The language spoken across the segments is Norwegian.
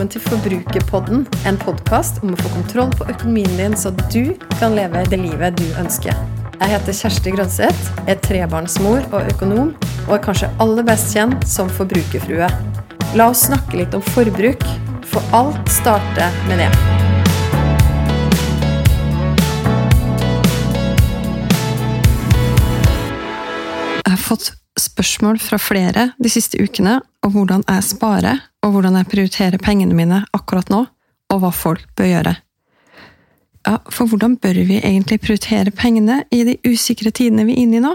velkommen til Forbrukerpodden, en podkast om å få kontroll på økonomien din, så du kan leve det livet du ønsker. Jeg heter Kjersti Grønseth, er trebarnsmor og økonom, og er kanskje aller best kjent som forbrukerfrue. La oss snakke litt om forbruk, for alt starter med det. Jeg har fått spørsmål fra flere de siste ukene om hvordan jeg sparer, og hvordan jeg prioriterer pengene mine akkurat nå, og hva folk bør gjøre. Ja, for hvordan bør vi egentlig prioritere pengene i de usikre tidene vi er inne i nå?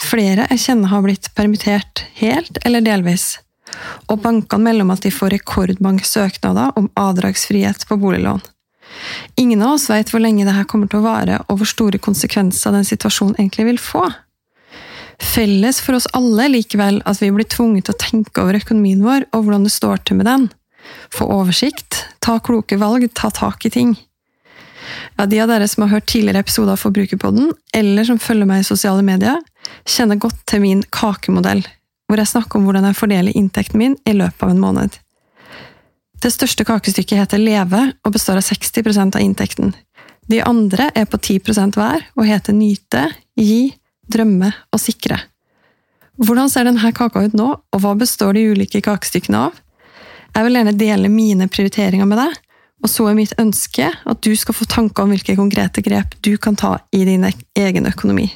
Flere jeg kjenner har blitt permittert helt eller delvis, og bankene melder om at de får rekordmange søknader om avdragsfrihet på boliglån. Ingen av oss vet hvor lenge dette kommer til å vare, og hvor store konsekvenser den situasjonen egentlig vil få. Felles for oss alle likevel at vi blir tvunget til å tenke over økonomien vår og hvordan det står til med den. Få oversikt, ta kloke valg, ta tak i ting. Ja, De av dere som har hørt tidligere episoder av Forbrukerpodden, eller som følger meg i sosiale medier, kjenner godt til min kakemodell, hvor jeg snakker om hvordan jeg fordeler inntekten min i løpet av en måned. Det største kakestykket heter Leve og består av 60% av inntekten. De andre er på 10% hver og heter Nyte, Gi, drømme og sikre. Hvordan ser denne kaka ut nå, og hva består de ulike kakestykkene av? Jeg vil gjerne dele mine prioriteringer med deg, og så er mitt ønske at du skal få tanker om hvilke konkrete grep du kan ta i din egen økonomi.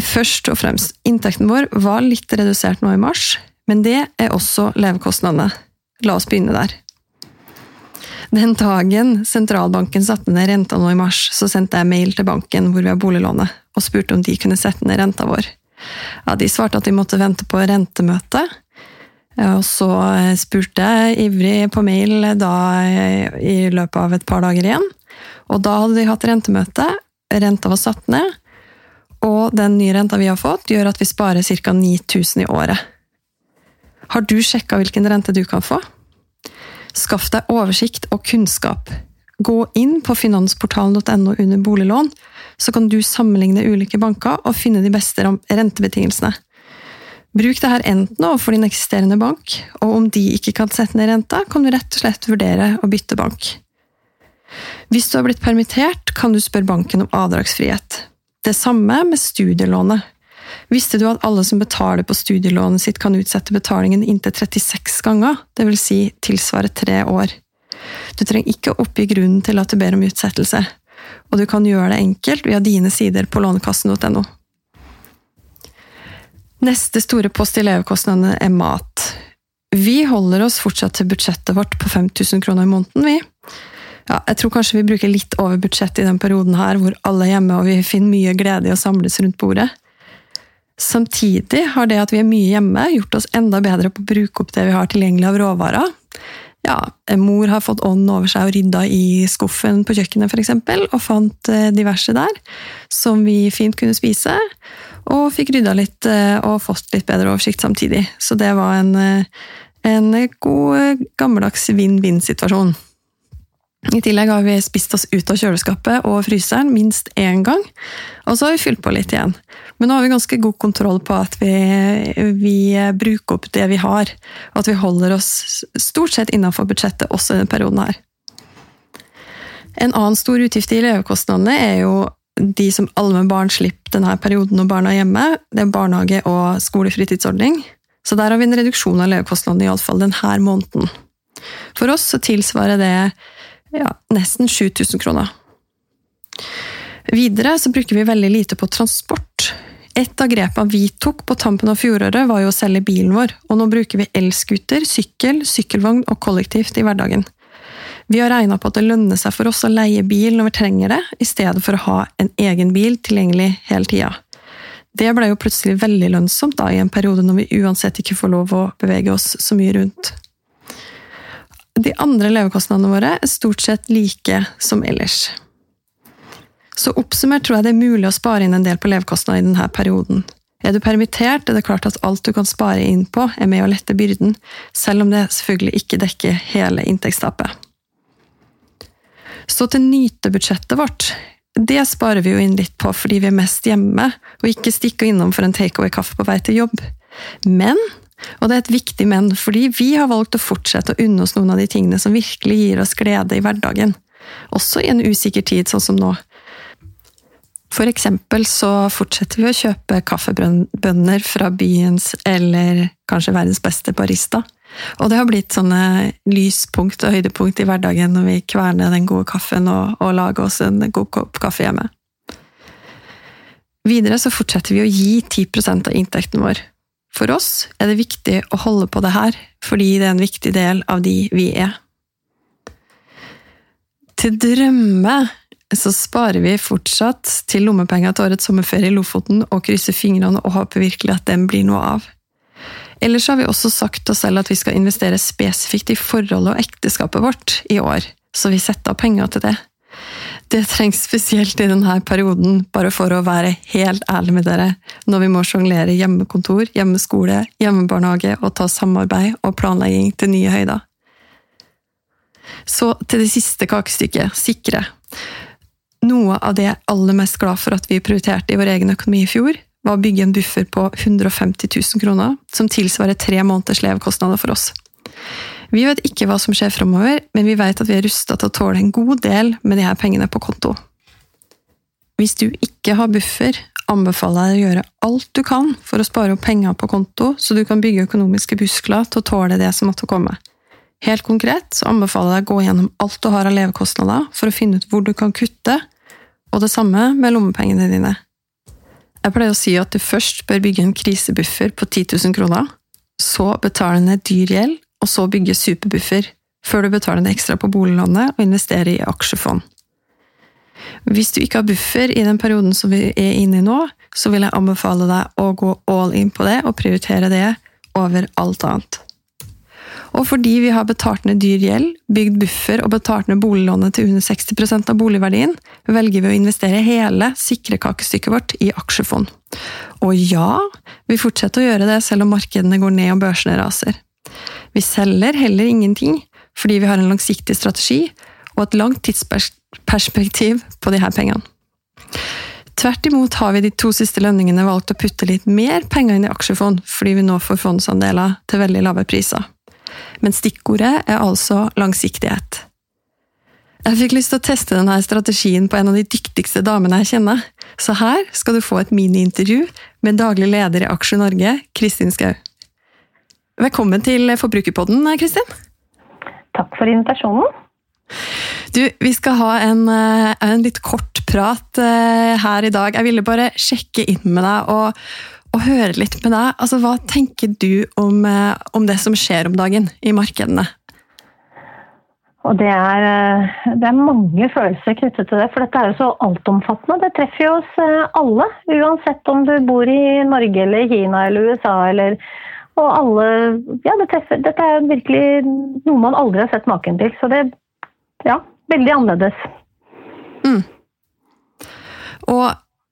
Først og fremst, inntekten vår var litt redusert nå i mars, men det er også levekostnadene. La oss begynne der. Den dagen sentralbanken satte ned renta nå i mars, så sendte jeg mail til banken hvor vi har boliglånet, og spurte om de kunne sette ned renta vår. Ja, De svarte at de måtte vente på rentemøte. Og så spurte jeg ivrig på mail da i løpet av et par dager igjen. Og da hadde de hatt rentemøte, renta var satt ned, og den nye renta vi har fått, gjør at vi sparer ca. 9000 i året. Har du sjekka hvilken rente du kan få? Skaff deg oversikt og kunnskap. Gå inn på finansportalen.no under boliglån, så kan du sammenligne ulike banker og finne de beste rentebetingelsene. Bruk dette enten overfor din eksisterende bank, og om de ikke kan sette ned renta, kan du rett og slett vurdere å bytte bank. Hvis du har blitt permittert, kan du spørre banken om avdragsfrihet. Det samme med studielånet. Visste du at alle som betaler på studielånet sitt, kan utsette betalingen inntil 36 ganger, dvs. Si tilsvare tre år? Du trenger ikke å oppgi grunnen til at du ber om utsettelse, og du kan gjøre det enkelt via dine sider på lånekassen.no. Neste store post i levekostnadene er mat. Vi holder oss fortsatt til budsjettet vårt på 5000 kroner i måneden, vi. Ja, jeg tror kanskje vi bruker litt over budsjettet i den perioden her, hvor alle er hjemme og vi finner mye glede i å samles rundt bordet. Samtidig har det at vi er mye hjemme, gjort oss enda bedre på å bruke opp det vi har tilgjengelig av råvarer. Ja, mor har fått ånden over seg og rydda i skuffen på kjøkkenet f.eks., og fant eh, diverse der som vi fint kunne spise. Og fikk rydda litt eh, og fått litt bedre oversikt samtidig. Så det var en, eh, en god, gammeldags vinn-vinn-situasjon. I tillegg har vi spist oss ut av kjøleskapet og fryseren minst én gang, og så har vi fylt på litt igjen. Men nå har vi ganske god kontroll på at vi, vi bruker opp det vi har, og at vi holder oss stort sett innenfor budsjettet også i denne perioden her. En annen stor utgift i levekostnadene er jo de som alle med barn slipper denne perioden når barna er hjemme. Det er barnehage og skolefritidsordning. Så der har vi en reduksjon av levekostnadene, iallfall denne måneden. For oss så tilsvarer det ja, nesten 7000 kroner. Videre så bruker vi veldig lite på transport. Et av grepene vi tok på tampen av fjoråret, var jo å selge bilen vår, og nå bruker vi elskuter, sykkel, sykkelvogn og kollektivt i hverdagen. Vi har regna på at det lønner seg for oss å leie bil når vi trenger det, i stedet for å ha en egen bil tilgjengelig hele tida. Det ble jo plutselig veldig lønnsomt da, i en periode når vi uansett ikke får lov å bevege oss så mye rundt. De andre levekostnadene våre er stort sett like som ellers. Så oppsummert tror jeg det er mulig å spare inn en del på levekostnader i denne perioden. Er du permittert, er det klart at alt du kan spare inn på, er med å lette byrden, selv om det selvfølgelig ikke dekker hele inntektstapet. Så til nytebudsjettet vårt. Det sparer vi jo inn litt på fordi vi er mest hjemme, og ikke stikker innom for en takeaway-kaffe på vei til jobb. Men Og det er et viktig men, fordi vi har valgt å fortsette å unne oss noen av de tingene som virkelig gir oss glede i hverdagen. Også i en usikker tid, sånn som nå. For eksempel så fortsetter vi å kjøpe kaffebønner fra byens eller kanskje verdens beste barista. Og det har blitt sånne lyspunkt og høydepunkt i hverdagen når vi kverner den gode kaffen og, og lager oss en god kopp kaffe hjemme. Videre så fortsetter vi å gi 10% av inntekten vår. For oss er det viktig å holde på det her, fordi det er en viktig del av de vi er. Til drømme så sparer vi fortsatt til lommepenger til årets sommerferie i Lofoten og krysser fingrene og håper virkelig at den blir noe av. Ellers har vi også sagt oss selv at vi skal investere spesifikt i forholdet og ekteskapet vårt i år, så vi setter av penger til det. Det trengs spesielt i denne perioden, bare for å være helt ærlig med dere, når vi må sjonglere hjemmekontor, hjemmeskole, hjemmebarnehage og ta samarbeid og planlegging til nye høyder. Så til det siste kakestykket, sikre. Noe av det jeg er aller mest glad for at vi prioriterte i vår egen økonomi i fjor, var å bygge en buffer på 150 000 kroner, som tilsvarer tre måneders levekostnader for oss. Vi vet ikke hva som skjer framover, men vi vet at vi er rusta til å tåle en god del med de her pengene på konto. Hvis du ikke har buffer, anbefaler jeg deg å gjøre alt du kan for å spare opp penger på konto, så du kan bygge økonomiske buskler til å tåle det som måtte komme. Helt konkret så anbefaler jeg deg å gå gjennom alt du har av levekostnader, for å finne ut hvor du kan kutte, og det samme med lommepengene dine. Jeg pleier å si at du først bør bygge en krisebuffer på 10 000 kroner, så betale ned dyr gjeld, og så bygge superbuffer, før du betaler en ekstra på boliglånet og investerer i aksjefond. Hvis du ikke har buffer i den perioden som vi er inne i nå, så vil jeg anbefale deg å gå all in på det og prioritere det over alt annet. Og fordi vi har betalt ned dyr gjeld, bygd buffer og betalt ned boliglånet til under 60% av boligverdien, velger vi å investere hele sikrekakestykket vårt i aksjefond. Og ja, vi fortsetter å gjøre det selv om markedene går ned og børsene raser. Vi selger heller ingenting, fordi vi har en langsiktig strategi og et langt tidsperspektiv på de her pengene. Tvert imot har vi de to siste lønningene valgt å putte litt mer penger inn i aksjefond, fordi vi nå får fondsandeler til veldig lave priser men stikkordet er altså langsiktighet. Jeg fikk lyst til å teste denne strategien på en av de dyktigste damene jeg kjenner, så her skal du få et miniintervju med daglig leder i Aksje Norge, Kristin Skau. Velkommen til Forbrukerpodden, Kristin. Takk for invitasjonen. Du, vi skal ha en, eh, en litt kort prat eh, her i dag. Jeg ville bare sjekke inn med deg og og høre litt med deg. Altså, hva tenker du om, eh, om, det som skjer om dagen i markedene? Og det er, det er, mange følelser knyttet til det, for dette er jo så altomfattende. Det treffer jo oss alle, uansett om du bor i Norge eller Kina eller USA eller Og alle Ja, det treffer, dette er virkelig noe man aldri har sett maken til. Så det Ja, veldig annerledes. Mm. Og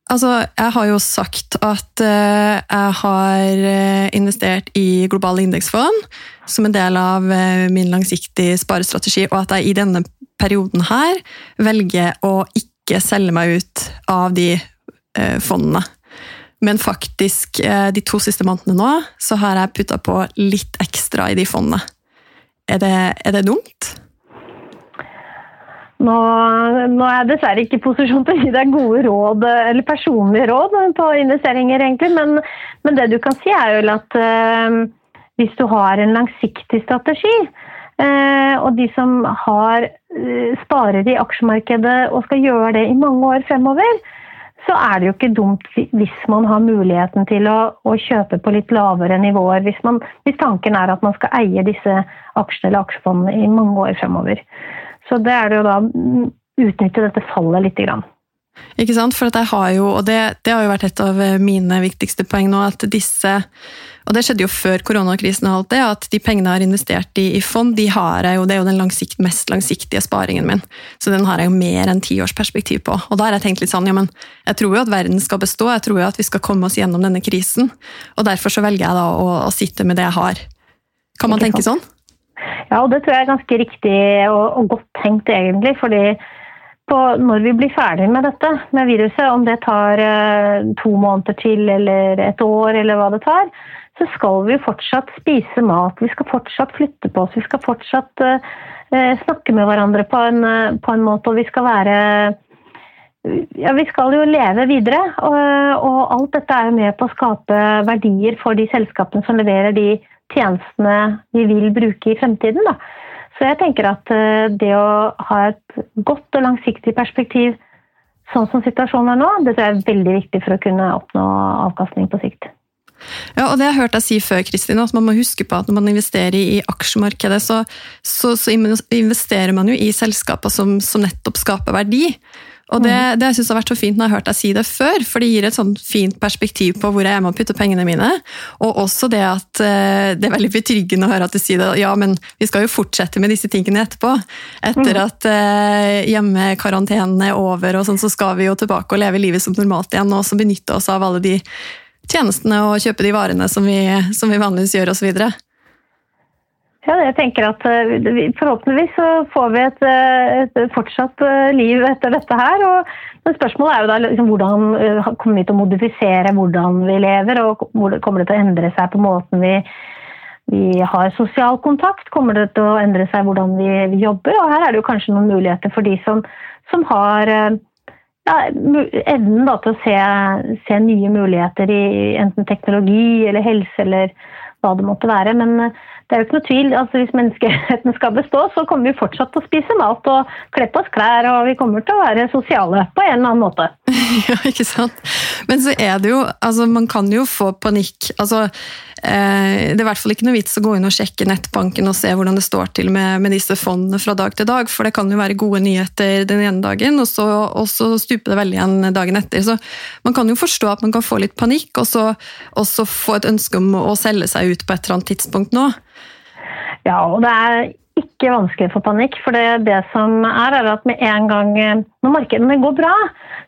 Altså, jeg har jo sagt at uh, jeg har uh, investert i globale indeksfond som en del av uh, min langsiktige sparestrategi, og at jeg i denne perioden her velger å ikke selge meg ut av de fondene. Men faktisk, de to siste månedene nå, så har jeg putta på litt ekstra i de fondene. Er det, er det dumt? Nå, nå, er jeg dessverre ikke i posisjon til å gi deg gode råd, eller personlige råd på investeringer, egentlig. Men, men det du kan si, er jo at øh, hvis du har en langsiktig strategi, øh, og de som har øh, sparer i aksjemarkedet og skal gjøre det i mange år fremover, så er det jo ikke dumt hvis man har muligheten til å, å kjøpe på litt lavere nivåer. Hvis, man, hvis tanken er at man skal eie disse aksjene eller aksjefondene i mange år fremover. Så det er det jo da utnytte dette fallet lite grann. Ikke sant? For jeg har jo, og det, det, har jo vært et av mine viktigste poeng nå, at disse Og det skjedde jo før koronakrisen og alt det, at de pengene jeg har investert i, i fond, de har jeg jo, det er jo den langsikt, mest langsiktige sparingen min. Så den har jeg jo mer enn tiårsperspektiv på. Og da har jeg tenkt litt sånn, ja men jeg tror jo at verden skal bestå, jeg tror jo at vi skal komme oss gjennom denne krisen. Og derfor så velger jeg da å, å sitte med det jeg har. Kan man tenke sånn? Ja, og det tror jeg er ganske riktig og, og godt tenkt, egentlig. fordi på når vi blir ferdig med dette, med viruset, om det tar eh, to måneder til eller et år eller hva det tar, så skal vi fortsatt spise mat. Vi skal fortsatt flytte på oss. Vi skal fortsatt uh, snakke med hverandre på en, på en, måte, og vi skal være ja, Vi skal jo leve videre. Og, og, alt dette er jo med på å skape verdier for de selskapene som leverer de tjenestene vi vil bruke i fremtiden. Da. Så jeg tenker at eh, det å ha et godt og langsiktig perspektiv sånn som situasjonen er nå, det tror jeg er veldig viktig for å kunne oppnå avkastning på sikt. Ja, og det har jeg hørt deg si før, Kristin, at man må huske på at når man investerer i aksjemarkedet, så, så, så investerer man jo i selskaper som, som nettopp skaper verdi. Og det, mm. det jeg synes har vært så fint når jeg har hørt deg si det før, for det gir et sånn fint perspektiv på hvor jeg er med å putte pengene mine. Og også det at eh, det er veldig betryggende å høre at du sier det, ja, men vi skal jo fortsette med disse tingene etterpå. Etter mm. at uh, hjemmekarantenen er over, og sånn, så skal vi jo tilbake og leve livet som normalt igjen, og også benytte oss av alle de tjenestene og kjøpe de varene som vi, som vi vanligvis gjør, osv. Ja, jeg tenker at eh, Forhåpentligvis så får vi et, eh, et fortsatt eh, liv etter dette her. Og, men spørsmålet er jo da liksom, hvordan kommer vi til å modifisere hvordan vi lever, og kommer det til å endre seg på måten vi, vi har sosial kontakt? Kommer det til å endre seg hvordan vi, jobber? Og her er det jo kanskje noen muligheter for de som, som har ja, evnen da, til å se, se, nye muligheter i enten teknologi eller helse eller hva det måtte være. Men det er jo ikke noe tvil. altså Hvis menneskeheten skal bestå, så kommer vi fortsatt til å spise mat og kle på oss klær, og vi kommer til å være sosiale på en eller annen måte. ja, ikke sant. Men så er det jo altså Man kan jo få panikk. altså eh, Det er i hvert fall ikke noe vits å gå inn og sjekke nettbanken og se hvordan det står til med, med disse fondene fra dag til dag, for det kan jo være gode nyheter den ene dagen, og så, og så stuper det veldig igjen dagen etter. Så man kan jo forstå at man kan få litt panikk, og så, og så få et ønske om å selge seg ut på et eller annet tidspunkt nå. Ja, og det er ikke vanskelig for panikk. For det, det som er, er at med en gang eh, når markedene går bra,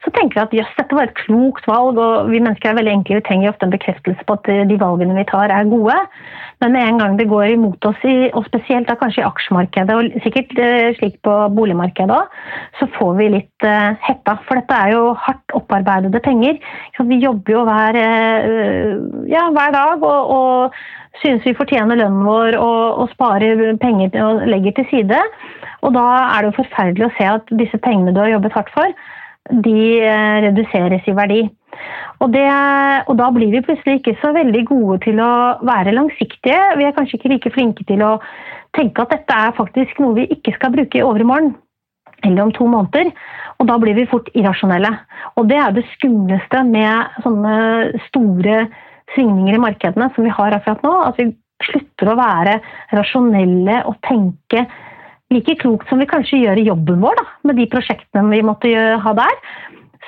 så tenker vi at jøss, dette var et klokt valg. Og vi mennesker er veldig enkle, vi trenger ofte en bekreftelse på at de valgene vi tar, er gode. Men med en gang det går imot oss, og spesielt da kanskje i aksjemarkedet, og sikkert eh, slik på boligmarkedet òg, så får vi litt uh, hetta. For dette er jo hardt opparbeidede penger. Vi jobber jo hver, uh, ja, hver dag og, og synes vi fortjener lønnen vår og, og sparer penger og legger til side. Og da er det jo forferdelig å se at disse pengene du har jobbet hardt for, de eh, reduseres i verdi. Og, det, og, da blir vi plutselig ikke så veldig gode til å være langsiktige. Vi er kanskje ikke like flinke til å tenke at dette er faktisk noe vi ikke skal bruke i overmorgen eller om to måneder. Og da blir vi fort irrasjonelle. Og det er det skumleste med sånne store svingninger i markedene som vi har akkurat nå. At vi slutter å være rasjonelle og tenke like klokt som vi kanskje gjør i jobben vår, da, med de prosjektene vi måtte ha der.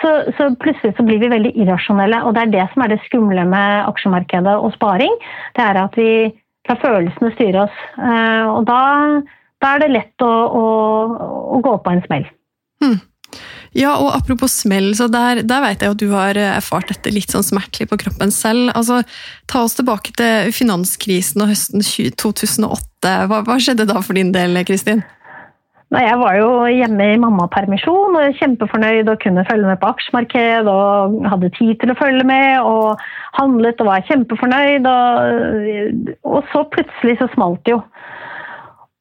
Så, så, plutselig så blir vi veldig irrasjonelle, og det er det som er det skumle med aksjemarkedet og sparing. Det er at vi lar følelsene styre oss. Eh, og da, da er det lett å, å, å gå på en smell. Hmm. Ja, og apropos smell, så der, der vet jeg at du har eh, erfart dette litt sånn smertelig på kroppen selv. Altså, ta oss tilbake til finanskrisen og høsten 2008. Hva, hva skjedde da for din del, Kristin? Nei, jeg var jo hjemme i mammapermisjon og kjempefornøyd og kunne følge med på aksjemarked og hadde tid til å følge med og handlet og var kjempefornøyd. Og, og så plutselig så smalt det jo.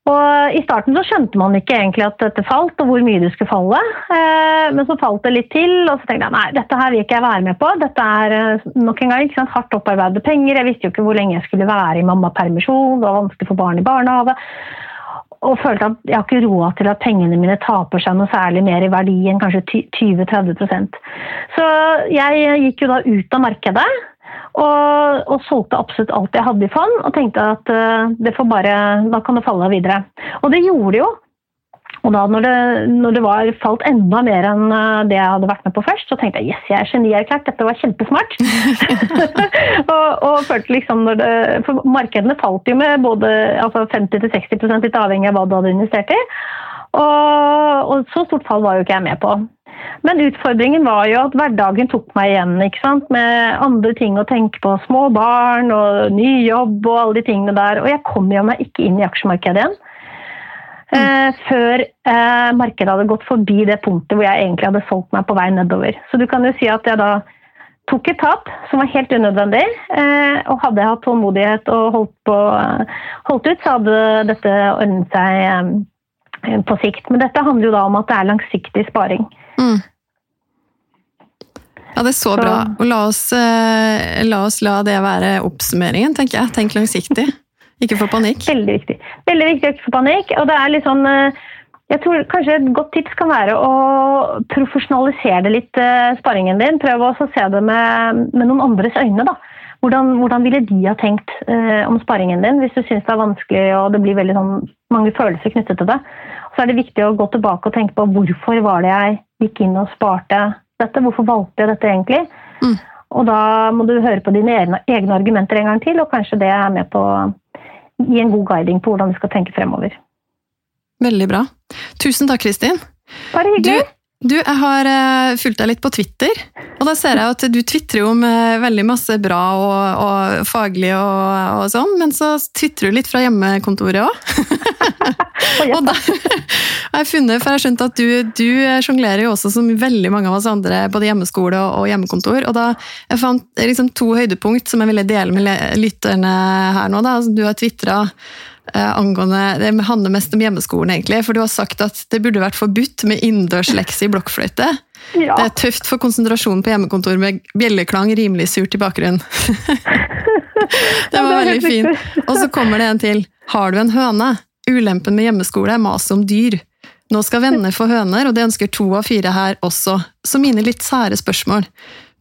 Og I starten så skjønte man ikke egentlig at dette falt, og hvor mye det skulle falle. Eh, men så falt det litt til, og så tenkte jeg nei, dette her vil ikke jeg være med på. Dette er eh, nok en gang ikke sant, hardt opparbeidede penger. Jeg visste jo ikke hvor lenge jeg skulle være i mammapermisjon. Det var vanskelig for barn i barnehage. Og følte at jeg har ikke råd til at pengene mine taper seg noe særlig mer i verdi enn kanskje 20-30 Så jeg gikk jo da ut av markedet og, og, solgte absolutt alt jeg hadde i fond, og tenkte at uh, det får bare, da kan det falle av videre. Og det gjorde det jo. Og da når det, når det var, falt enda mer enn uh, det jeg hadde vært med på først, så tenkte jeg yes, jeg er genierklært, dette var kjempesmart. og, og, følte liksom når det, For markedene falt jo med både altså 50-60 litt avhengig av hva du hadde investert i. Og, og så stort fall var jo ikke jeg med på. Men utfordringen var jo at hverdagen tok meg igjen. ikke sant? Med andre ting å tenke på. Små barn og ny jobb og alle de tingene der. Og jeg kom jo meg ikke inn i aksjemarkedet igjen. eh, før eh, markedet hadde gått forbi det punktet hvor jeg egentlig hadde solgt meg på vei nedover. Så du kan jo si at jeg da tok et tap som var helt unødvendig. Eh, og hadde jeg hatt tålmodighet og holdt, på, holdt ut, så hadde dette ordnet seg eh, på sikt. Men dette handler jo da om at det er langsiktig sparing. Mm. Ja, det er så, så. bra. Og la oss, eh, la oss, la det være oppsummeringen, tenker jeg. Tenk langsiktig. Ikke få panikk. Veldig viktig. Veldig viktig å ikke få panikk. Og det er litt sånn eh, jeg tror kanskje Et godt tips kan være å profesjonalisere litt uh, sparingen din. Prøv å se det med, med, noen andres øyne. da. Hvordan, hvordan ville de ha tenkt eh, om sparingen din, hvis du syns det er vanskelig og det blir veldig sånn, mange følelser knyttet til det. Så er det viktig å gå tilbake og tenke på hvorfor var det jeg gikk inn og sparte dette? Hvorfor valgte jeg dette egentlig? Mm. Og da må du høre på dine egne, egne argumenter en gang til, og kanskje det er med på å gi en god guiding på hvordan du skal tenke fremover. Veldig bra. Tusen takk, Kristin. Bare hyggelig. Du, du, jeg har uh, fulgt deg litt på Twitter, og da ser jeg at du tvitrer om uh, veldig masse bra og, og faglig og, og, sånn, men så tvitrer du litt fra hjemmekontoret òg. og da har jeg funnet, for jeg har skjønt at du, du sjonglerer jo også som veldig mange av oss andre, både hjemmeskole og, og hjemmekontor, og da jeg fant liksom to høydepunkt som jeg ville dele med lytterne her nå. da, altså, Du har tvitra Eh, angående Det handler mest om hjemmeskolen, egentlig. For du har sagt at det burde vært forbudt med innendørslekse i blokkfløyte. Ja. Det er tøft for konsentrasjonen på hjemmekontor med bjelleklang rimelig surt i bakgrunnen. det var veldig fint. Og så kommer det en til. Har du en høne? Ulempen med hjemmeskole er maset om dyr. Nå skal venner få høner, og det ønsker to av fire her også. Så mine litt sære spørsmål.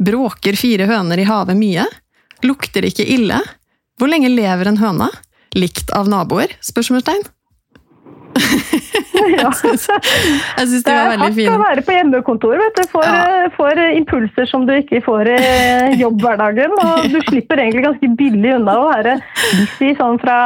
Bråker fire høner i havet mye? Lukter det ikke ille? Hvor lenge lever en høne? Likt av naboer? Spørsmålstegn. Jeg syns det var veldig fint. Det er hardt å være på hjemmekontor. vet du. Får, ja. Eh, får, impulser som du ikke får i jobbhverdagen. Og du slipper egentlig ganske billig unna å være busy sånn fra,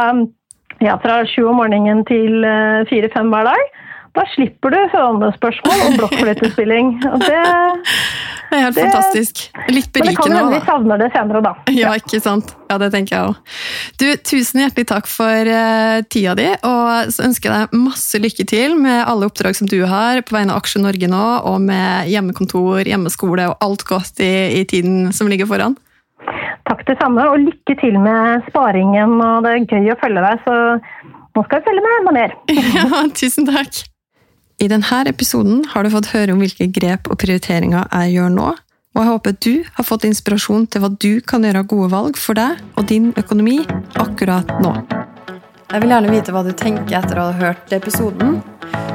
ja, fra sju om morgenen til eh, fire-fem hver dag. Da slipper du hønespørsmål og blokkfløytespilling. Det, det er helt det, fantastisk. Litt berikende. Men det kan hende vi savner det senere, da. Ja, ikke sant. Ja, det tenker jeg òg. Du, tusen hjertelig takk for uh, tida di, og så ønsker jeg deg masse lykke til med alle oppdrag som du har på vegne av Aksje Norge nå, og med hjemmekontor, hjemmeskole og alt godt i, i tiden som ligger foran. Takk det samme, og lykke til med sparingen. og Det er gøy å følge deg, så nå skal jeg følge med enda mer. Ja, tusen takk. I denne episoden har du fått høre om hvilke grep og prioriteringer jeg gjør nå, og jeg håper du har fått inspirasjon til hva du kan gjøre av gode valg for deg og din økonomi akkurat nå. Jeg vil gjerne vite hva du tenker etter å ha hørt episoden.